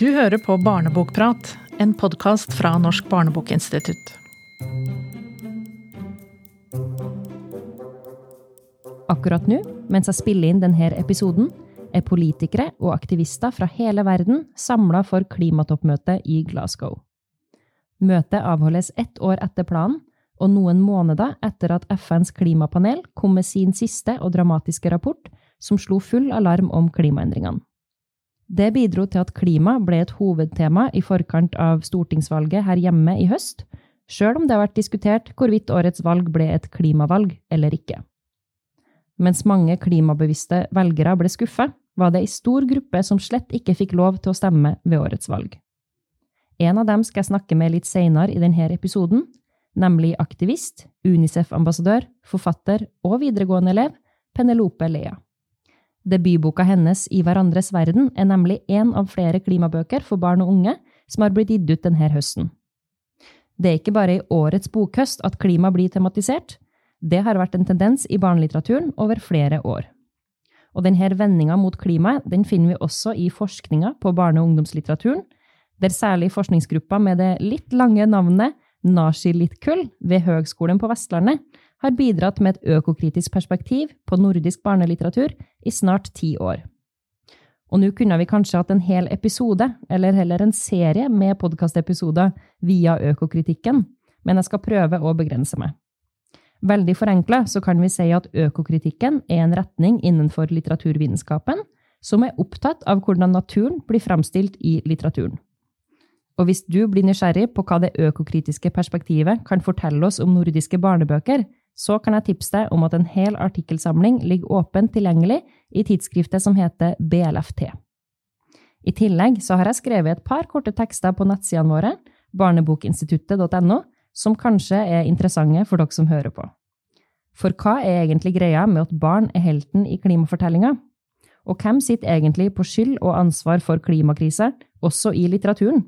Du hører på Barnebokprat, en podkast fra Norsk barnebokinstitutt. Akkurat nå, mens jeg spiller inn denne episoden, er politikere og aktivister fra hele verden samla for klimatoppmøtet i Glasgow. Møtet avholdes ett år etter planen, og noen måneder etter at FNs klimapanel kom med sin siste og dramatiske rapport, som slo full alarm om klimaendringene. Det bidro til at klima ble et hovedtema i forkant av stortingsvalget her hjemme i høst, sjøl om det har vært diskutert hvorvidt årets valg ble et klimavalg eller ikke. Mens mange klimabevisste velgere ble skuffa, var det ei stor gruppe som slett ikke fikk lov til å stemme ved årets valg. En av dem skal jeg snakke med litt seinere i denne episoden, nemlig aktivist, Unicef-ambassadør, forfatter og videregående elev Penelope Lea. Debutboka hennes I hverandres verden er nemlig én av flere klimabøker for barn og unge som har blitt gitt ut denne høsten. Det er ikke bare i årets bokhøst at klima blir tematisert, det har vært en tendens i barnelitteraturen over flere år. Og denne vendinga mot klimaet den finner vi også i forskninga på barne- og ungdomslitteraturen, der særlig forskningsgruppa med det litt lange navnet Nashi Litkull ved Høgskolen på Vestlandet har bidratt med et økokritisk perspektiv på nordisk barnelitteratur i snart ti år. Og nå kunne vi kanskje hatt en hel episode, eller heller en serie med podkastepisoder via økokritikken, men jeg skal prøve å begrense meg. Veldig forenkla så kan vi si at økokritikken er en retning innenfor litteraturvitenskapen som er opptatt av hvordan naturen blir framstilt i litteraturen. Og hvis du blir nysgjerrig på hva det økokritiske perspektivet kan fortelle oss om nordiske barnebøker, så kan jeg tipse deg om at en hel artikkelsamling ligger åpent tilgjengelig i tidsskriftet som heter BLFT. I tillegg så har jeg skrevet et par korte tekster på nettsidene våre, barnebokinstituttet.no, som kanskje er interessante for dere som hører på. For hva er egentlig greia med at barn er helten i klimafortellinga? Og hvem sitter egentlig på skyld og ansvar for klimakrise, også i litteraturen?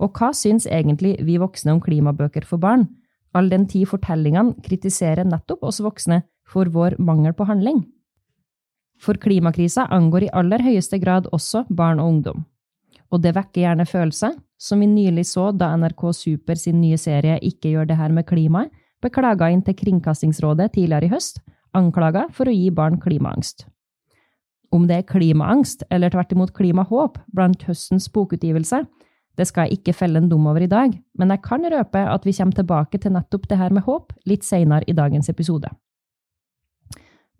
Og hva syns egentlig vi voksne om klimabøker for barn, all den tid fortellingene kritiserer nettopp oss voksne for vår mangel på handling? For klimakrisa angår i aller høyeste grad også barn og ungdom. Og det vekker gjerne følelser, som vi nylig så da NRK Super sin nye serie Ikke gjør det her med klimaet ble klaga inn til Kringkastingsrådet tidligere i høst, anklaga for å gi barn klimaangst. Om det er klimaangst eller tvert imot klimahåp blant høstens bokutgivelse, det skal jeg ikke felle en dom over i dag, men jeg kan røpe at vi kommer tilbake til nettopp det her med håp litt seinere i dagens episode.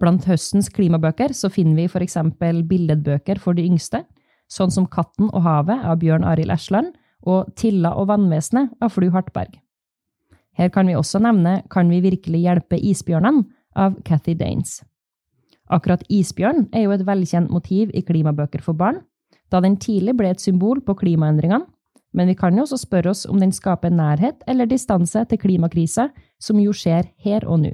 Blant høstens klimabøker så finner vi eksempel billedbøker for de yngste, sånn som Katten og havet av Bjørn Arild Esland og Tilla og vannvesenet av Flu Hartberg. Her kan vi også nevne Kan vi virkelig hjelpe isbjørnene av Cathy Danes. Akkurat isbjørn er jo et velkjent motiv i klimabøker for barn, da den tidlig ble et symbol på klimaendringene, men vi kan jo også spørre oss om den skaper nærhet eller distanse til klimakrisa, som jo skjer her og nå.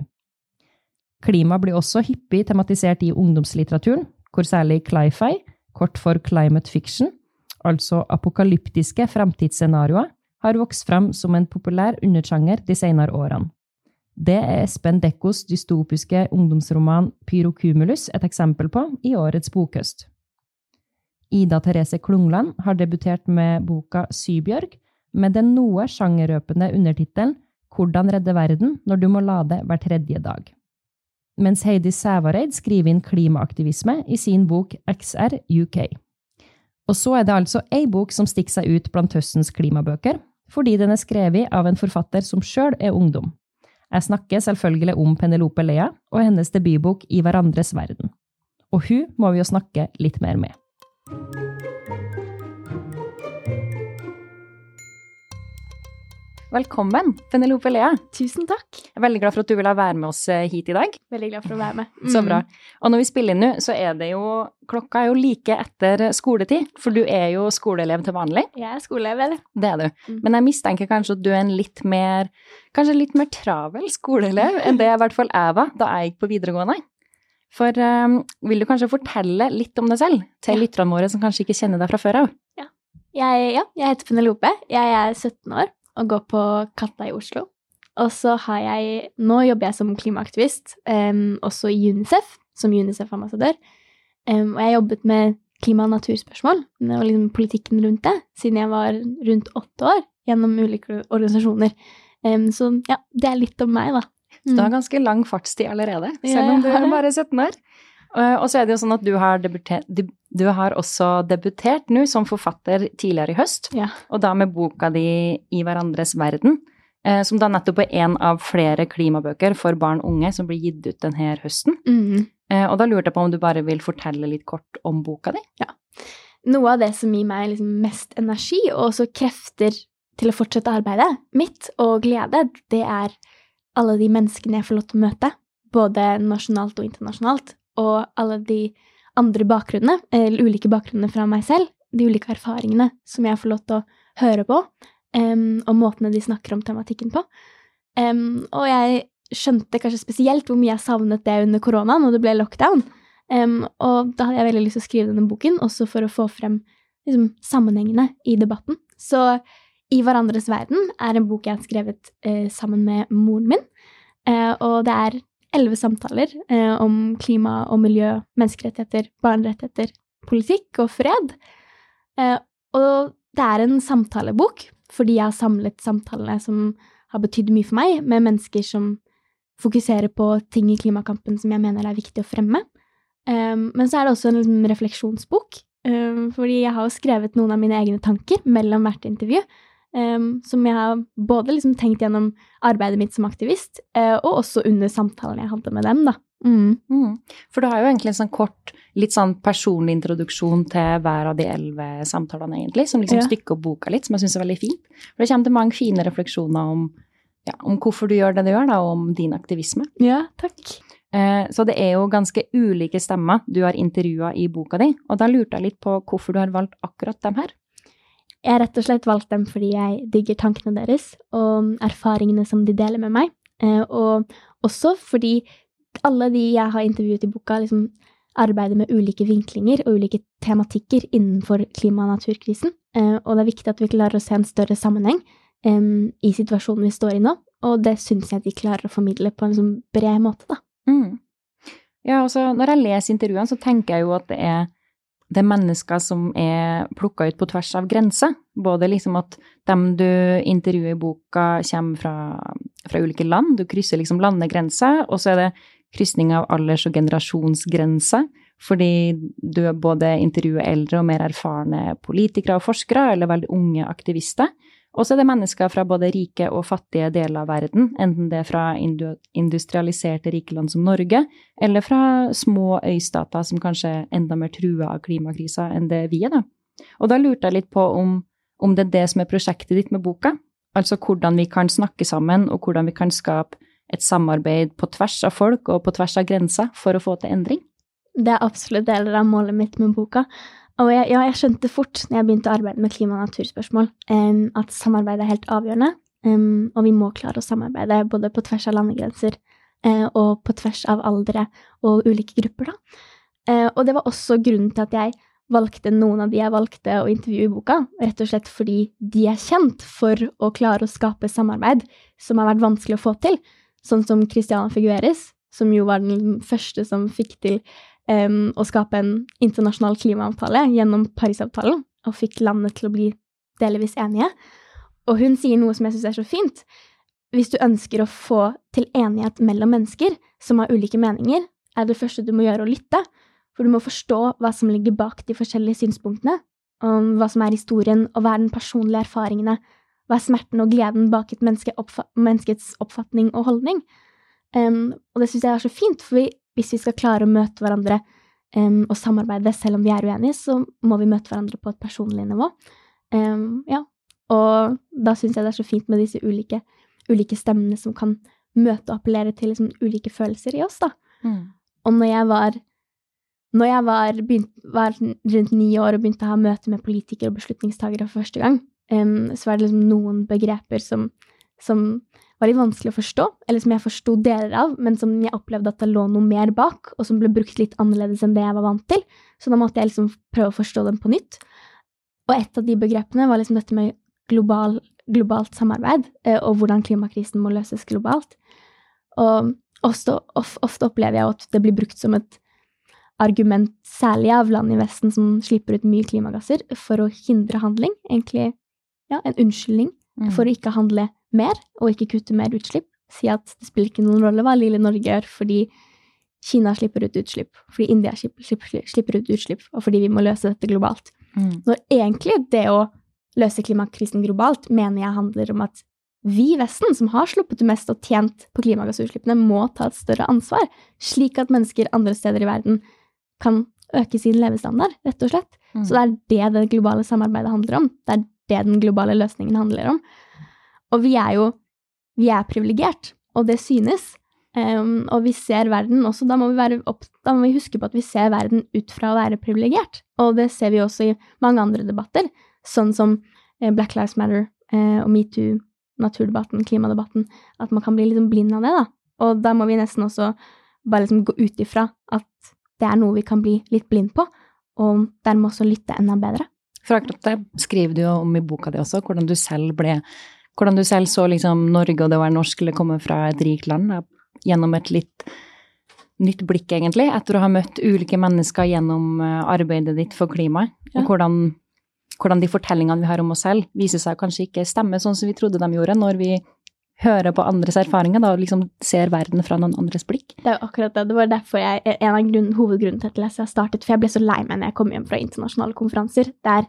Klima blir også hyppig tematisert i ungdomslitteraturen, hvor særlig cli-fi, kort for climate fiction, altså apokalyptiske framtidsscenarioer, har vokst fram som en populær undersjanger de senere årene. Det er Espen Dekkos dystopiske ungdomsroman Pyrocumulus et eksempel på i årets bokhøst. Ida Therese Klungland har debutert med boka Sybjørg, med den noe sjangerrøpende undertittelen Hvordan redde verden når du må lade hver tredje dag. Mens Heidi Sævareid skriver inn klimaaktivisme i sin bok XR UK. Og så er det altså ei bok som stikker seg ut blant høstens klimabøker, fordi den er skrevet av en forfatter som sjøl er ungdom. Jeg snakker selvfølgelig om Penelope Lea og hennes debutbok I hverandres verden. Og hun må vi jo snakke litt mer med. Velkommen, Penelope Lea. Tusen takk. Jeg er veldig glad for at du ville være med oss eh, hit i dag. Veldig glad for å være med. Mm. Så bra. Og når vi spiller inn nå, så er det jo Klokka er jo like etter skoletid, for du er jo skoleelev til vanlig. Jeg er skoleelev. Det er du. Mm. Men jeg mistenker kanskje at du er en litt mer Kanskje litt mer travel skoleelev enn det i hvert fall jeg var da jeg gikk på videregående. For um, vil du kanskje fortelle litt om deg selv til Ja. lytterne våre som kanskje ikke kjenner deg fra før av? Jeg, ja, jeg heter Penelope. Jeg er 17 år og går på Katta i Oslo. Og så har jeg Nå jobber jeg som klimaaktivist, um, også i UNICEF, som UNICEF-ambassadør. Um, og jeg har jobbet med klima- og naturspørsmål, og liksom politikken rundt det, siden jeg var rundt åtte år gjennom ulike organisasjoner. Så ja, det er litt om meg, da. Mm. Du har ganske lang fartstid allerede, selv om du er bare 17 år. Og så er det jo sånn at du har, du har også debutert nå som forfatter tidligere i høst, ja. og da med boka di I hverandres verden, eh, som da nettopp er en av flere klimabøker for barn og unge som blir gitt ut denne høsten. Mm. Eh, og da lurte jeg på om du bare vil fortelle litt kort om boka di? Ja. Noe av det som gir meg liksom mest energi, og også krefter til å fortsette arbeidet mitt, og glede, det er alle de menneskene jeg får lov til å møte, både nasjonalt og internasjonalt, og alle de andre bakgrunnene, eller ulike bakgrunnene fra meg selv, de ulike erfaringene som jeg får lov til å høre på, um, og måtene de snakker om tematikken på. Um, og jeg skjønte kanskje spesielt hvor mye jeg savnet det under korona, når det ble lockdown. Um, og da hadde jeg veldig lyst til å skrive denne boken, også for å få frem liksom, sammenhengene i debatten. Så I hverandres verden er en bok jeg har skrevet eh, sammen med moren min. Eh, og det er elleve samtaler eh, om klima og miljø, menneskerettigheter, barnerettigheter, politikk og fred. og det er en samtalebok fordi jeg har samlet samtalene som har betydd mye for meg, med mennesker som fokuserer på ting i klimakampen som jeg mener er viktig å fremme. Um, men så er det også en refleksjonsbok, um, fordi jeg har jo skrevet noen av mine egne tanker mellom hvert intervju. Um, som jeg har både liksom tenkt gjennom arbeidet mitt som aktivist, uh, og også under samtalen jeg hadde med dem, da. Mm. Mm. For du har jo egentlig en sånn kort, litt sånn personlig introduksjon til hver av de elleve samtalene, egentlig, som liksom ja. stykker opp boka litt, som jeg syns er veldig fint. For det kommer til mange fine refleksjoner om, ja, om hvorfor du gjør det du gjør, da, og om din aktivisme. Ja, takk. Eh, så det er jo ganske ulike stemmer du har intervjua i boka di, og da lurte jeg litt på hvorfor du har valgt akkurat dem her. Jeg har rett og slett valgt dem fordi jeg digger tankene deres og erfaringene som de deler med meg, eh, og også fordi alle de jeg har intervjuet i boka, liksom arbeider med ulike vinklinger og ulike tematikker innenfor klima- og naturkrisen, eh, og det er viktig at vi klarer å se en større sammenheng i situasjonen vi står i nå, og det syns jeg de klarer å formidle på en sånn bred måte, da. Mm. Ja, altså når jeg leser intervjuene, så tenker jeg jo at det er, det er mennesker som er plukka ut på tvers av grenser. Både liksom at dem du intervjuer i boka, kommer fra, fra ulike land, du krysser liksom landegrenser, og så er det krysning av alders- og generasjonsgrenser, fordi du både intervjuer eldre og mer erfarne politikere og forskere, eller veldig unge aktivister. Og så er det mennesker fra både rike og fattige deler av verden, enten det er fra industrialiserte rike land som Norge, eller fra små øystater som kanskje er enda mer trua av klimakrisa enn det vi er, da. Og da lurte jeg litt på om, om det er det som er prosjektet ditt med boka, altså hvordan vi kan snakke sammen, og hvordan vi kan skape et samarbeid på tvers av folk og på tvers av grenser for å få til endring? Det er absolutt deler av målet mitt med boka. Og jeg, ja, jeg skjønte fort når jeg begynte å arbeide med klima- og naturspørsmål, um, at samarbeid er helt avgjørende. Um, og vi må klare å samarbeide både på tvers av landegrenser uh, og på tvers av aldre og ulike grupper, da. Uh, og det var også grunnen til at jeg valgte noen av de jeg valgte å intervjue i boka, rett og slett fordi de er kjent for å klare å skape samarbeid som har vært vanskelig å få til, sånn som Christiana Figueres, som jo var den første som fikk til um, å skape en internasjonal klimaavtale gjennom Parisavtalen, og fikk landet til å bli delvis enige. Og hun sier noe som jeg syns er så fint. Hvis du ønsker å få til enighet mellom mennesker som har ulike meninger, er det første du må gjøre å lytte. For du må forstå hva som ligger bak de forskjellige synspunktene, om hva som er historien, og hva er den personlige erfaringene, hva er smerten og gleden bak et menneske oppfa menneskets oppfatning og holdning. Um, og det syns jeg er så fint, for vi, hvis vi skal klare å møte hverandre um, og samarbeide selv om vi er uenige, så må vi møte hverandre på et personlig nivå. Um, ja. Og da syns jeg det er så fint med disse ulike, ulike stemmene som kan møte og appellere til liksom, ulike følelser i oss, da. Mm. Og når jeg var når jeg var, begynt, var, rundt ni år og begynte å ha møte med politikere og beslutningstagere for første gang, um, så var det liksom noen begreper som, som var litt vanskelig å forstå, eller som jeg forsto deler av, men som jeg opplevde at det lå noe mer bak, og som ble brukt litt annerledes enn det jeg var vant til. Så da måtte jeg liksom prøve å forstå dem på nytt. Og et av de begrepene var liksom dette med global, globalt samarbeid, eh, og hvordan klimakrisen må løses globalt. Og ofte, ofte opplever jeg at det blir brukt som et argument, særlig av land i Vesten som slipper ut mye klimagasser, for å hindre handling. Egentlig ja, en unnskyldning Mm. for å ikke handle mer og ikke kutte mer utslipp. Si at det spiller ikke noen rolle hva lille Norge gjør, fordi Kina slipper ut utslipp, fordi India slipper, slipper, slipper ut utslipp, og fordi vi må løse dette globalt. Mm. Når egentlig det å løse klimakrisen globalt mener jeg handler om at vi i Vesten, som har sluppet det mest og tjent på klimagassutslippene, må ta et større ansvar, slik at mennesker andre steder i verden kan øke sin levestandard, rett og slett. Mm. Så det er det det globale samarbeidet handler om. Det er det den globale løsningen handler om. Og vi er jo vi er privilegert, og det synes. Um, og vi ser verden også, da må, opp, da må vi huske på at vi ser verden ut fra å være privilegert. Og det ser vi også i mange andre debatter, sånn som eh, Black Lives Matter uh, og metoo, naturdebatten, klimadebatten, at man kan bli liksom blind av det, da. Og da må vi nesten også bare liksom gå ut ifra at det er noe vi kan bli litt blind på, og dermed også lytte enda bedre. For akkurat det skriver du jo om i boka di også, hvordan du selv ble Hvordan du selv så liksom Norge og det å være norsk eller komme fra et rikt land gjennom et litt nytt blikk, egentlig, etter å ha møtt ulike mennesker gjennom eh, arbeidet ditt for klimaet, Ja. og hvordan, hvordan de fortellingene vi har om oss selv, viser seg kanskje ikke stemme sånn som vi trodde de gjorde, når vi hører på andres erfaringer da, og liksom ser verden fra noen andres blikk. Det er jo akkurat det. Det var derfor jeg, en av grunn, hovedgrunnen til at jeg startet, for jeg ble så lei meg når jeg kom hjem fra internasjonale konferanser, der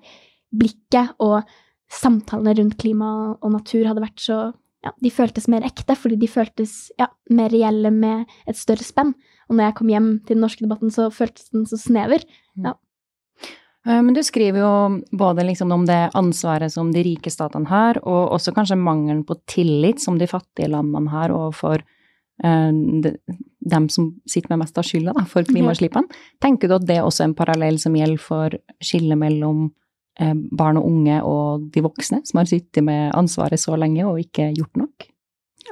blikket og samtalene rundt klima og natur hadde vært så ja, De føltes mer ekte, fordi de føltes ja, mer reelle med et større spenn. Og når jeg kom hjem til den norske debatten, så føltes den så snever. Ja. Men du skriver jo både liksom om det ansvaret som de rike statene har, og også kanskje mangelen på tillit som de fattige landene har overfor eh, de, dem som sitter med mest av skylda da, for klimautslippene. Tenker du at det er også en parallell som gjelder for skillet mellom eh, barn og unge og de voksne, som har sittet med ansvaret så lenge og ikke gjort nok?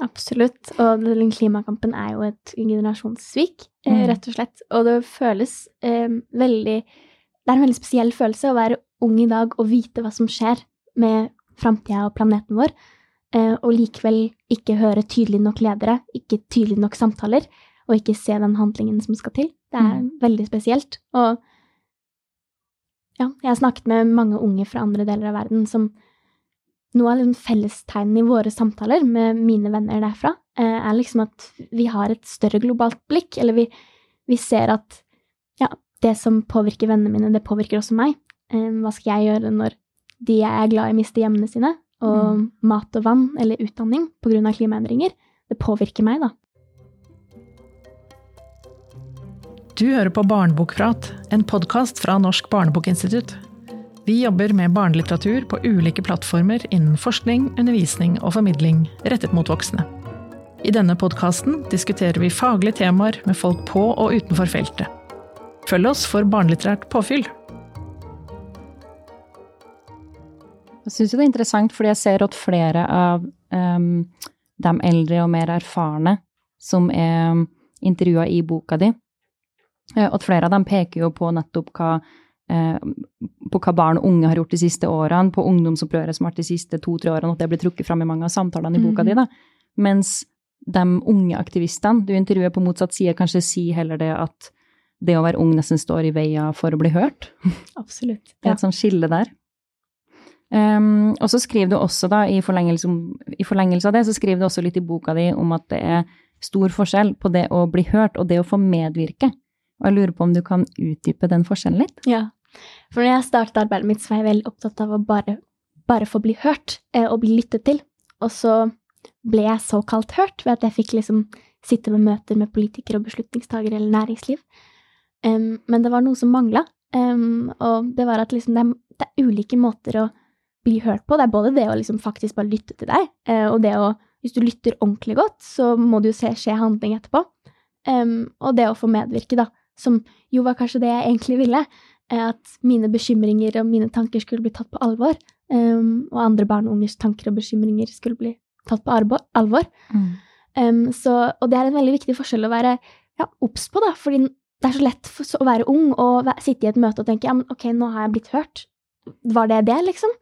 Absolutt. Og den klimakampen er jo et generasjonssvik, eh, Mm. rett og slett. Og det føles eh, veldig Det er en veldig spesiell følelse å være ung i dag og vite hva som skjer med framtida og planeten vår, eh, og likevel ikke høre tydelig nok ledere, ikke tydelig nok samtaler, og ikke se den handlingen som skal til. Det er veldig spesielt. Og ja, jeg har snakket med mange unge fra andre deler av verden som noe av liksom fellestegnene i våre samtaler med mine venner derfra, eh, er liksom at vi har et større globalt blikk, eller vi, vi ser at ja, det som påvirker vennene mine, det påvirker også meg. Eh, hva skal jeg gjøre når de jeg er glad i, mister hjemmene sine? Og mat og vann, eller utdanning, av klimaendringer. Det påvirker meg, da. Du hører på Barnebokprat, en podkast fra Norsk barnebokinstitutt. Vi jobber med barnelitteratur på ulike plattformer innen forskning, undervisning og formidling rettet mot voksne. I denne podkasten diskuterer vi faglige temaer med folk på og utenfor feltet. Følg oss for barnelitterært påfyll. Jeg syns det er interessant, fordi jeg ser at flere av um, de eldre og mer erfarne som er intervjua i boka di, at flere av dem peker jo på nettopp hva eh, på hva barn og unge har gjort de siste årene, på ungdomsopprøret som har vært de siste to-tre årene, at det blir trukket fram i mange av samtalene i boka di, da. Mens de unge aktivistene du intervjuer på motsatt side, kanskje sier heller det at det å være ung nesten står i veien for å bli hørt. Absolutt. Det er et sånt skille der. Um, og så skriver du også, da, i forlengelse, i forlengelse av det, så skriver du også litt i boka di om at det er stor forskjell på det å bli hørt og det å få medvirke. Og jeg lurer på om du kan utdype den forskjellen litt? Ja. For når jeg startet arbeidet mitt, så var jeg veldig opptatt av å bare, bare få bli hørt eh, og bli lyttet til. Og så ble jeg såkalt hørt ved at jeg fikk liksom sitte med møter med politikere og beslutningstagere eller næringsliv. Um, men det var noe som mangla, um, og det var at liksom det, er, det er ulike måter å bli hørt på. Det er både det å liksom faktisk bare lytte til deg, uh, og det å Hvis du lytter ordentlig godt, så må det jo se, skje handling etterpå. Um, og det å få medvirke, da, som jo var kanskje det jeg egentlig ville at mine bekymringer og mine tanker skulle bli tatt på alvor, um, og andre barn og ungers tanker og bekymringer skulle bli tatt på alvor. alvor. Um, så, og det er en veldig viktig forskjell å være ja, obs på, da, fordi det er så lett for, å være ung og sitte i et møte og tenke ja, men ok, nå har jeg blitt hørt. Var det det, liksom?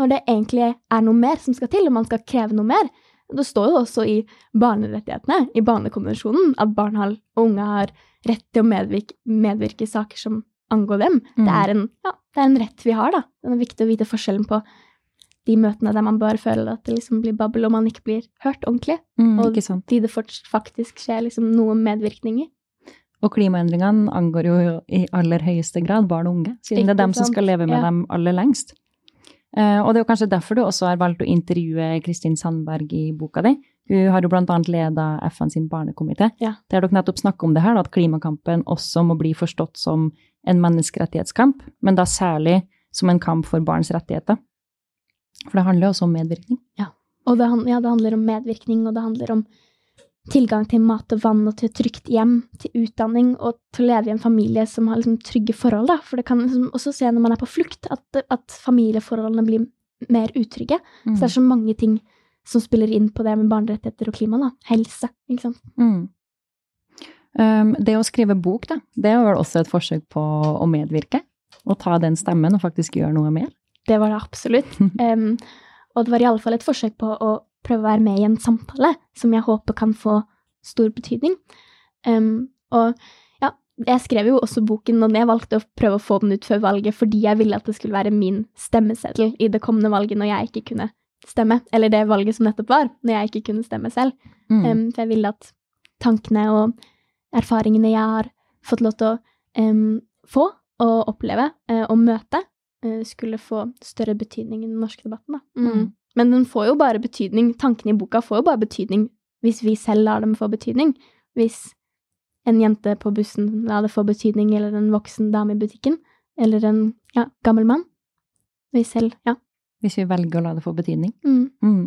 Når det egentlig er noe mer som skal til, og man skal kreve noe mer. Det står jo også i barnerettighetene, i barnekonvensjonen, at barn og unge har rett til å medvirke, medvirke i saker som angår dem. Mm. Det, er en, ja, det er en rett vi har, da. Det er viktig å vite forskjellen på de møtene der man bare føler at det liksom blir babbel, og man ikke blir hørt ordentlig, Mm, Og- de det faktisk skjer liksom noe medvirkning i. Og klimaendringene angår jo i aller høyeste grad barn og unge, siden det er dem som skal leve med Ja. dem aller lengst. Eh, og det er jo kanskje derfor du også har valgt å intervjue Kristin Sandberg i boka di. Hun har jo annet leda FN sin barnekomité, Ja. der dere nettopp snakker om det her, at klimakampen også må bli forstått som en menneskerettighetskamp, men da særlig som en kamp for barns rettigheter. For det handler jo også om medvirkning. Og det, ja, det handler om medvirkning, og det handler om tilgang til mat og vann og til et trygt hjem, til utdanning og til å leve i en familie som har liksom trygge forhold. Da. For det kan liksom også se når man er på flukt, at, at familieforholdene blir mer utrygge. Så det er så mange ting som spiller inn på det med barnerettigheter og klima. Da. Helse, ikke sant. Mm. Um, det å skrive bok, da, det er vel også et forsøk på å medvirke? Å ta den stemmen og faktisk gjøre noe mer? Det var det absolutt. um, og det var i alle fall et forsøk på å prøve å være med i en samtale som jeg håper kan få stor betydning. Um, og ja, jeg skrev jo også boken, og jeg valgte å prøve å få den ut før valget fordi jeg ville at det skulle være min stemmeseddel i det kommende valget når jeg ikke kunne stemme. Eller det valget som nettopp var, når jeg ikke kunne stemme selv. Mm. Um, for jeg ville at tankene og erfaringene jeg har fått lov til å um, få og oppleve uh, og møte, uh, skulle få større betydning i den norske debatten. Da. Mm. Men den får jo bare betydning, tankene i boka får jo bare betydning hvis vi selv lar dem få betydning. Hvis en jente på bussen lar det få betydning, eller en voksen dame i butikken, eller en ja, gammel mann. Vi selv, ja. Hvis vi velger å la det få betydning. Mm. Mm.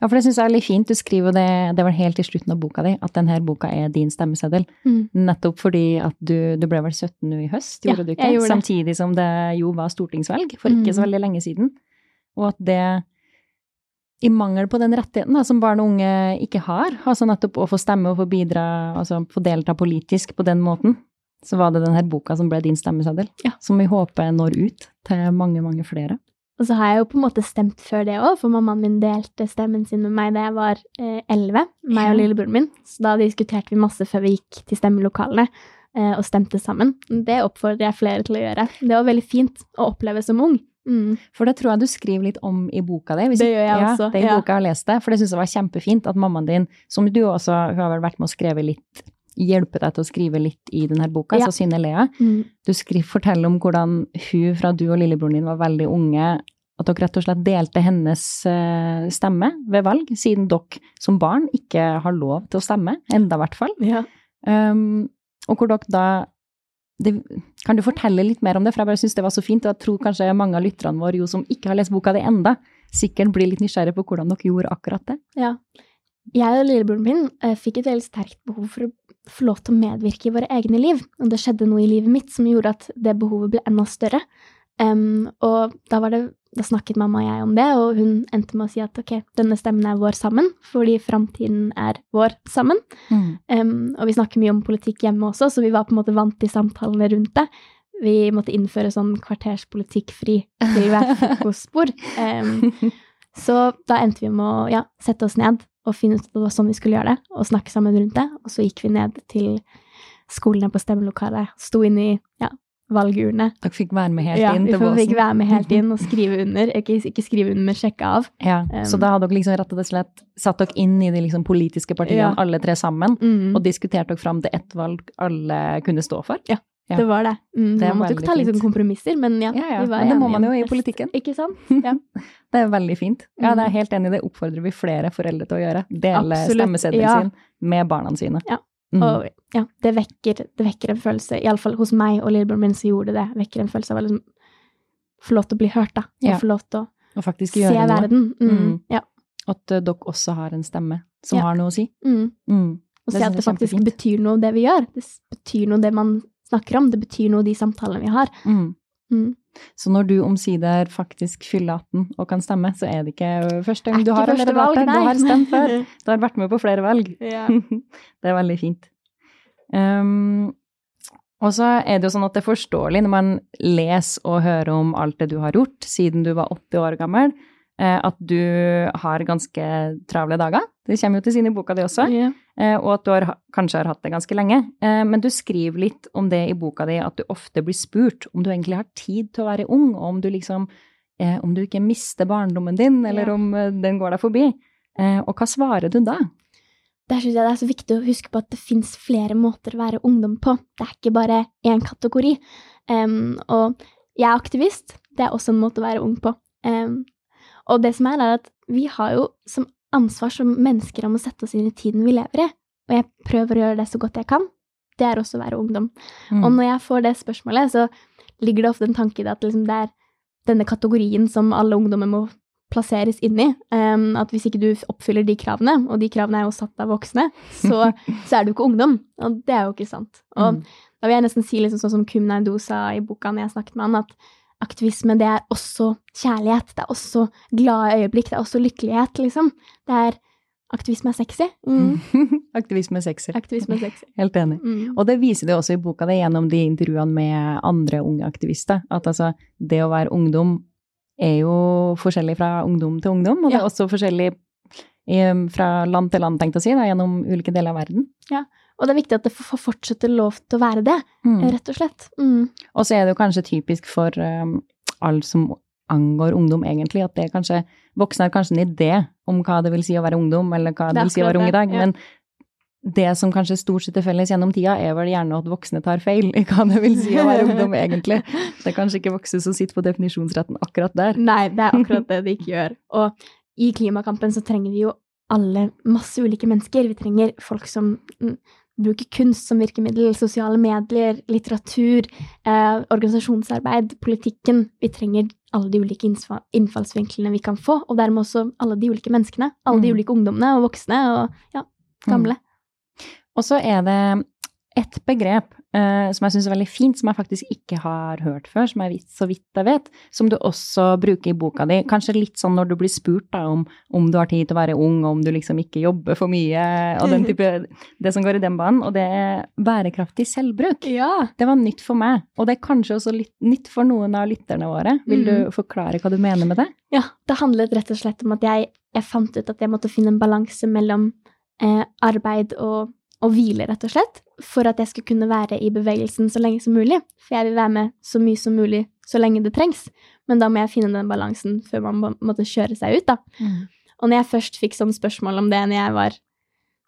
Ja, for det syns jeg er litt fint. Du skriver det, det var helt i slutten av boka di, at denne boka er din stemmeseddel. Mm. Nettopp fordi at du, du ble vel 17 nå i høst, Ja, gjorde du ikke? gjorde det. Samtidig som det jo var stortingsvalg for ikke så Mm. veldig lenge siden. Og at det, i mangel på den rettigheten da, som barn og unge ikke har, altså nettopp å få stemme og få bidra, altså få delta politisk på den måten, så var det denne boka som ble din stemmeseddel. Ja. Som vi håper når ut til mange, mange flere. Og så har jeg jo på en måte stemt før det òg, for mammaen min delte stemmen sin med meg da jeg var elleve, meg og lillebroren min. Så da diskuterte vi masse før vi gikk til stemmelokalene eh, og stemte sammen. Det oppfordrer jeg flere til å gjøre. Det var veldig fint å oppleve som ung. Mm. For det tror jeg du skriver litt om i boka di. Hvis Det gjør jeg ja, også, er ja. boka jeg har lest det, for det syns jeg var kjempefint at mammaen din, som du også hun har vel vært med å skrive litt, hjelpe deg til å skrive litt i denne boka, Ja. så Synne Lea. Mm. Du skriver, forteller om hvordan hun fra du og lillebroren din var veldig unge, at dere rett og slett delte hennes eh, stemme ved valg, siden dere som barn ikke har lov til å stemme, enda i hvert fall. Ja. Um, og hvor dere da det, Kan du fortelle litt mer om det, for jeg bare syns det var så fint, og jeg tror kanskje mange av lytterne våre jo som ikke har lest boka di enda, sikkert blir litt nysgjerrig på hvordan dere gjorde akkurat det. Ja. Jeg og lillebroren min eh, fikk et veldig sterkt behov for å få lov til å medvirke i våre egne liv. Og det skjedde noe i livet mitt som gjorde at det behovet ble enda større. Um, og da, var det, da snakket mamma og jeg om det, og hun endte med å si at ok, denne stemmen er vår sammen, fordi framtiden er vår sammen. Em, og vi snakker mye om politikk hjemme også, så vi var på en måte vant til samtalene rundt det. Vi måtte innføre sånn kvarterspolitikkfri til hvert frokostbord. Um, så da endte vi med å ja, sette oss ned og finne ut at det var sånn vi skulle gjøre det, og snakke sammen rundt det. Og så gikk vi ned til skolene på stemmelokalet, sto inn i ja, valgurene. Dere fikk være med helt Ja, inn vi fikk være med helt inn og skrive under. Ikke, ikke skrive under, men sjekke av. Ja, så Um, da hadde dere liksom rett og slett satt dere inn i de liksom politiske partiene, Ja. alle tre sammen, Mm, og diskuterte dere fram til ett valg alle kunne stå for. Ja. Det var det. Mm, Det man måtte jo ta litt sånn kompromisser, men ja. Ja, ja, men det må man jo i politikken. Ikke sant? Ja. Det er veldig fint. Ja, det er Mm. helt enig i. Det oppfordrer vi flere foreldre til å gjøre. Dele stemmeseddelen ja. sin med barna sine. Ja. Mm. Og ja, det vekker, det vekker en følelse, iallfall hos meg og lillebroren min som gjorde det, vekker en følelse av å liksom få lov til å bli hørt, da. Og Ja. få lov til å Og se verden. Mm, Mm. Ja. At uh, dere også har en stemme som Ja. har noe å si. Mm. Mm. Og Det se at det faktisk betyr noe, det vi gjør. Det betyr noe, det man snakker om. Det betyr noe, de samtalene vi har. Mm. Så når du omsider faktisk fyller 18 og kan stemme, så er det ikke første gang du har allerede vært der. Du har stemt før. Du har vært med på flere valg. Ja. det er veldig fint. Um, og så er det jo sånn at det er forståelig når man leser og hører om alt det du har gjort siden du var 80 år gammel, at du har ganske travle dager. Det kommer jo til sin i boka di også. Eh, og at du har, kanskje har hatt det ganske lenge. Eh, men du skriver litt om det i boka di, at du ofte blir spurt om du egentlig har tid til å være ung, og om du liksom eh, Om du ikke mister barndommen din, eller yeah. om den går deg forbi. Og hva svarer du da? Der syns jeg det er så viktig å huske på at det fins flere måter å være ungdom på. Det er ikke bare én kategori. Um, og jeg er aktivist. Det er også en måte å være ung på. Em, og det som er, er at vi har jo som ansvar som mennesker om å sette oss inn i tiden vi lever i. Og jeg prøver å gjøre det så godt jeg kan. Det er også å være ungdom. Mm. Og når jeg får det spørsmålet, så ligger det ofte en tanke i det at liksom det er denne kategorien som alle ungdommer må plasseres inn i. Um, at hvis ikke du oppfyller de kravene, og de kravene er jo satt av voksne, så, så er du ikke ungdom. Og det er jo ikke sant. Og Mm. da vil jeg nesten si liksom sånn som Kum Naidoo sa i boka når jeg snakket med han, at aktivisme det er også kjærlighet. Det er også glade øyeblikk. Det er også lykkelighet, liksom. Det er Aktivisme er sexy. Mm. Aktivisme sexy. Aktivisme er sexy. Helt enig. Mm. Og det viser det også i boka det gjennom de intervjuene med andre unge aktivister. At altså, det å være ungdom er jo forskjellig fra ungdom til ungdom, og det Ja. er også forskjellig i- fra land til land, tenkt å si, da, gjennom ulike deler av verden. Og det er viktig at det får fortsette lov til å være det, rett og slett. Mm. Og så er det jo kanskje typisk for um, alle som angår ungdom, egentlig, at det kanskje Voksne har kanskje en idé om hva det vil si å være ungdom, eller hva det, Det vil si å være ung i dag, ja. men det som kanskje stort sett er felles gjennom tida, er vel gjerne at voksne tar feil i hva det vil si å være ungdom, egentlig. Det er kanskje ikke voksne som sitter på definisjonsretten akkurat der. Nei, det er akkurat det de ikke gjør. Og i klimakampen så trenger vi jo alle masse ulike mennesker. Vi trenger folk som mm, bruker kunst som virkemiddel, sosiale medier, litteratur, eh, organisasjonsarbeid, politikken. Vi trenger alle de ulike innfallsvinklene vi kan få, og dermed også alle de ulike menneskene. Alle de Mm. ulike ungdommene og voksne og ja, gamle. Og så er det et begrep som jeg syns er veldig fint, som jeg faktisk ikke har hørt før, som jeg vet, så vidt jeg vet, som du også bruker i boka di. Kanskje litt sånn når du blir spurt da, om, om du har tid til å være ung, om du liksom ikke jobber for mye, og den type Det som går i den banen. Og det er bærekraftig selvbruk. Ja. Det var nytt for meg, og det er kanskje også litt nytt for noen av lytterne våre. Vil du forklare hva du mener med det? Ja, det handlet rett og slett om at jeg, jeg fant ut at jeg måtte finne en balanse mellom eh, arbeid og, og hvile, rett og slett, for at jeg skulle kunne være i bevegelsen så lenge som mulig. For jeg vil være med så mye som mulig så lenge det trengs. Men da må jeg finne den balansen før man må, måtte kjøre seg ut, da. Og når jeg først fikk sånn spørsmål om det når jeg var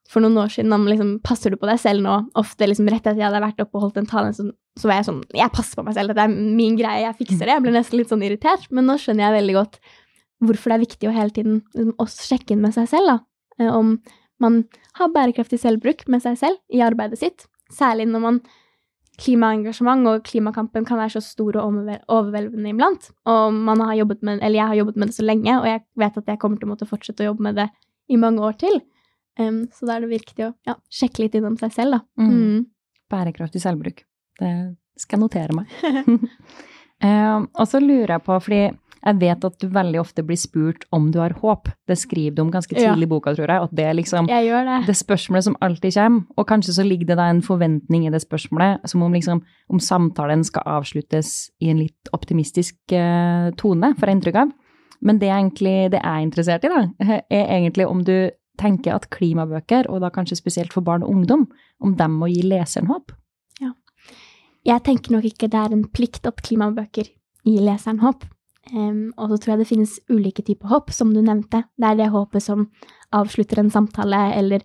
for noen år siden, om liksom, passer du på deg selv nå? Ofte liksom rett etter jeg hadde vært oppe og holdt en tale, så, så var jeg sånn, jeg passer på meg selv, dette er min greie, jeg fikser det. Jeg ble nesten litt sånn irritert, men nå skjønner jeg veldig godt hvorfor det er viktig å hele tiden liksom, også sjekke inn med seg selv, da. Eh, Om man har bærekraftig selvbruk med seg selv i arbeidet sitt. Særlig når man klimaengasjement og klimakampen kan være så stor og overveldende iblant. Og man har jobbet med, eller jeg har jobbet med det så lenge, og jeg vet at jeg kommer til å måtte fortsette å jobbe med det i mange år til. Um, så da er det viktig å ja, sjekke litt innom seg selv, da. Mm. Mm. Bærekraftig selvbruk. Det skal jeg notere meg. uh, og så lurer jeg på, fordi jeg vet at du veldig ofte blir spurt om du har håp. Det skriver du om ganske tidlig i boka, tror jeg. At det er liksom det. det spørsmålet som alltid kommer. Og kanskje så ligger det da en forventning i det spørsmålet, som om liksom om samtalen skal avsluttes i en litt optimistisk eh, tone, får jeg inntrykk av. Men det, egentlig, det jeg er interessert i, da, er egentlig om du tenker at klimabøker, og da kanskje spesielt for barn og ungdom, om dem må gi leseren håp. Ja. Jeg tenker nok ikke det er en plikt at klimabøker gir leseren håp. Em, og så tror jeg det finnes ulike typer håp, som du nevnte. Det er det håpet som avslutter en samtale, eller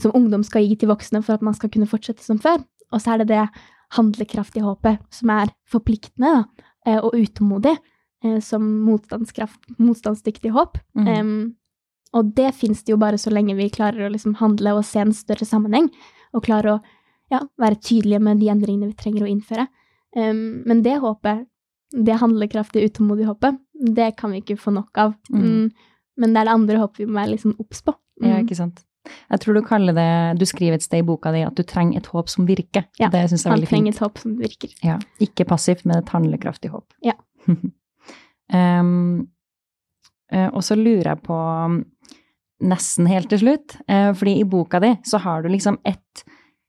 som ungdom skal gi til voksne for at man skal kunne fortsette som før. Og så er det det handlekraftige håpet, som er forpliktende da, eh, og utålmodig, eh, som motstandsdyktig håp. Mm. Um, og det fins det jo bare så lenge vi klarer å liksom handle og se en større sammenheng, og klarer å ja, være tydelige med de endringene vi trenger å innføre. Um, men det håpet, det handlekraftige, utålmodige hoppet, det kan vi ikke få nok av. Mm. Mm, men det er det andre hoppet vi må være liksom obs på. Mm. Ja, ikke sant. Jeg tror du kaller det Du skriver et sted i boka di at du trenger et håp som virker. Ja, det syns jeg er Man veldig trenger fint. et håp som virker. Ja, ikke passivt, men et handlekraftig håp. Ja. um, og så lurer jeg på, um, nesten helt til slutt, eh, fordi i boka di så har du liksom et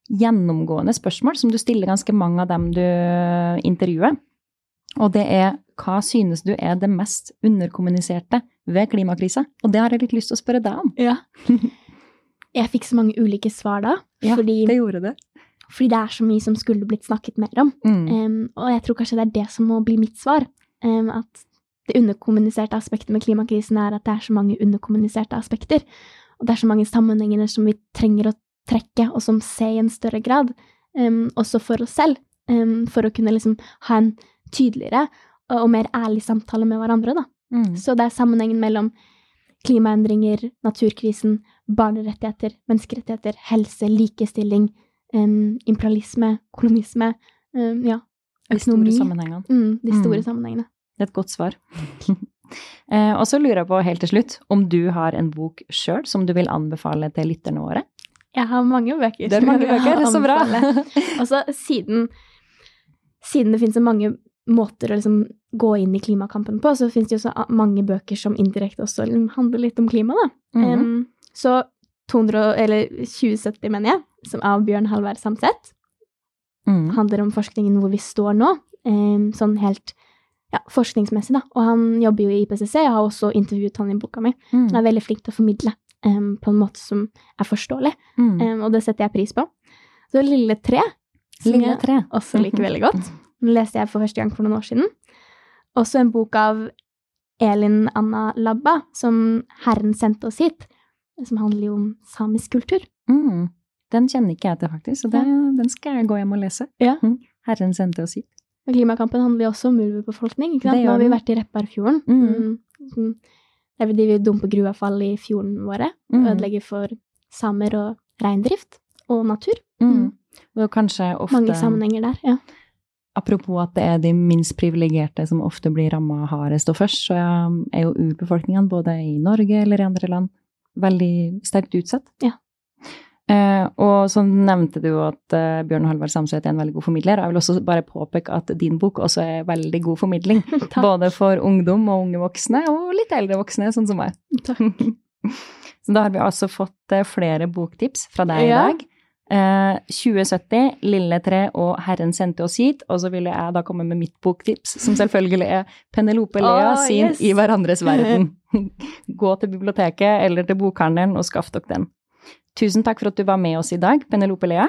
gjennomgående spørsmål som du stiller ganske mange av dem du intervjuer. Og det er hva synes du er det mest underkommuniserte ved klimakrisa? Og det har jeg litt lyst til å spørre deg om. Ja. Jeg fikk så mange ulike svar da, Ja, fordi, det gjorde det. fordi det er så mye som skulle blitt snakket mer om. Mm. Um, og jeg tror kanskje det er det som må bli mitt svar. Um, at det underkommuniserte aspektet med klimakrisen er at det er så mange underkommuniserte aspekter. Og det er så mange sammenhenger som vi trenger å trekke, og som ser i en større grad. Um, også for oss selv. Um, for å kunne liksom ha en tydeligere og, og mer ærlig samtale med hverandre, da. Mm. Så det er sammenhengen mellom klimaendringer, naturkrisen, barnerettigheter, menneskerettigheter, helse, likestilling, um, imperialisme, kolonisme, um, ja, De store sammenhengene. Mm, de store Mm. sammenhengene. Det er et godt svar. eh, og så lurer jeg på helt til slutt om du har en bok sjøl som du vil anbefale til lytterne våre? Jeg har mange bøker. Det er mange bøker, så bra! Og så siden, siden det finnes så mange måter å liksom gå inn i klimakampen på, så finnes det jo så mange bøker som indirekte også liksom handler litt om klima, da. Mm -hmm. um, så 200, eller 2070, mener jeg, som av Bjørn Halvard Samset, Mm. handler om forskningen hvor vi står nå, um, sånn helt ja, forskningsmessig, da. Og han jobber jo i IPCC, jeg har også intervjuet han i boka mi. Mm. Han er veldig flink til å formidle um, på en måte som er forståelig, em, og det setter jeg pris på. Så Lille tre, som Lille jeg tre. også liker veldig godt. Den leste jeg for første gang for noen år siden. Også en bok av Elin Anna Labba, som Herren sendte oss hit, som handler jo om samisk kultur. Mm. Den kjenner ikke jeg til, faktisk, så det, Ja. den skal jeg gå hjem og lese. Ja. Mm. Herren sendte oss hit. Og klimakampen handler jo også om urbefolkning. ikke sant? Nå har vi vært i Repparfjorden. Mm. Mm. Der vi driver dumper gruveavfall i fjorden våre. Mm. Ødelegger for samer og reindrift og natur. Mm. Og kanskje ofte Mange sammenhenger der. ja. Apropos at det er de minst privilegerte som ofte blir ramma hardest og først, så er jo urbefolkningene både i Norge eller i andre land veldig sterkt utsatt. Ja. Eh, og så nevnte du at eh, Bjørn Halvard Samsøyt er en veldig god formidler. Jeg vil også bare påpeke at din bok også er veldig god formidling. Takk. både for ungdom og unge voksne, og litt eldre voksne, sånn som meg. Takk. Så da har vi altså fått eh, flere boktips fra deg i Ja. dag. Eh, 2070, Lille tre og Herren sendte oss hit. Og så ville jeg da komme med mitt boktips, som selvfølgelig er Penelope Lea oh, sin yes. I hverandres verden. Gå til biblioteket eller til bokhandelen og skaff dere den. Tusen takk for at du var med oss i dag, Penelope Lea,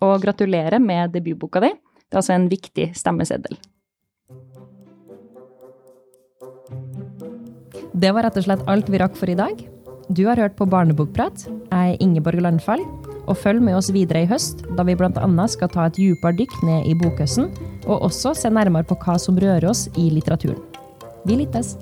og gratulerer med debutboka di. Det er altså en viktig stemmeseddel. Det var rett og slett alt vi rakk for i dag. Du har hørt på Barnebokprat. Jeg er Ingeborg Landfall. Og følg med oss videre i høst, da vi bl.a. skal ta et dypere dykk ned i bokhøsten, og også se nærmere på hva som rører oss i litteraturen. Vi lyttes!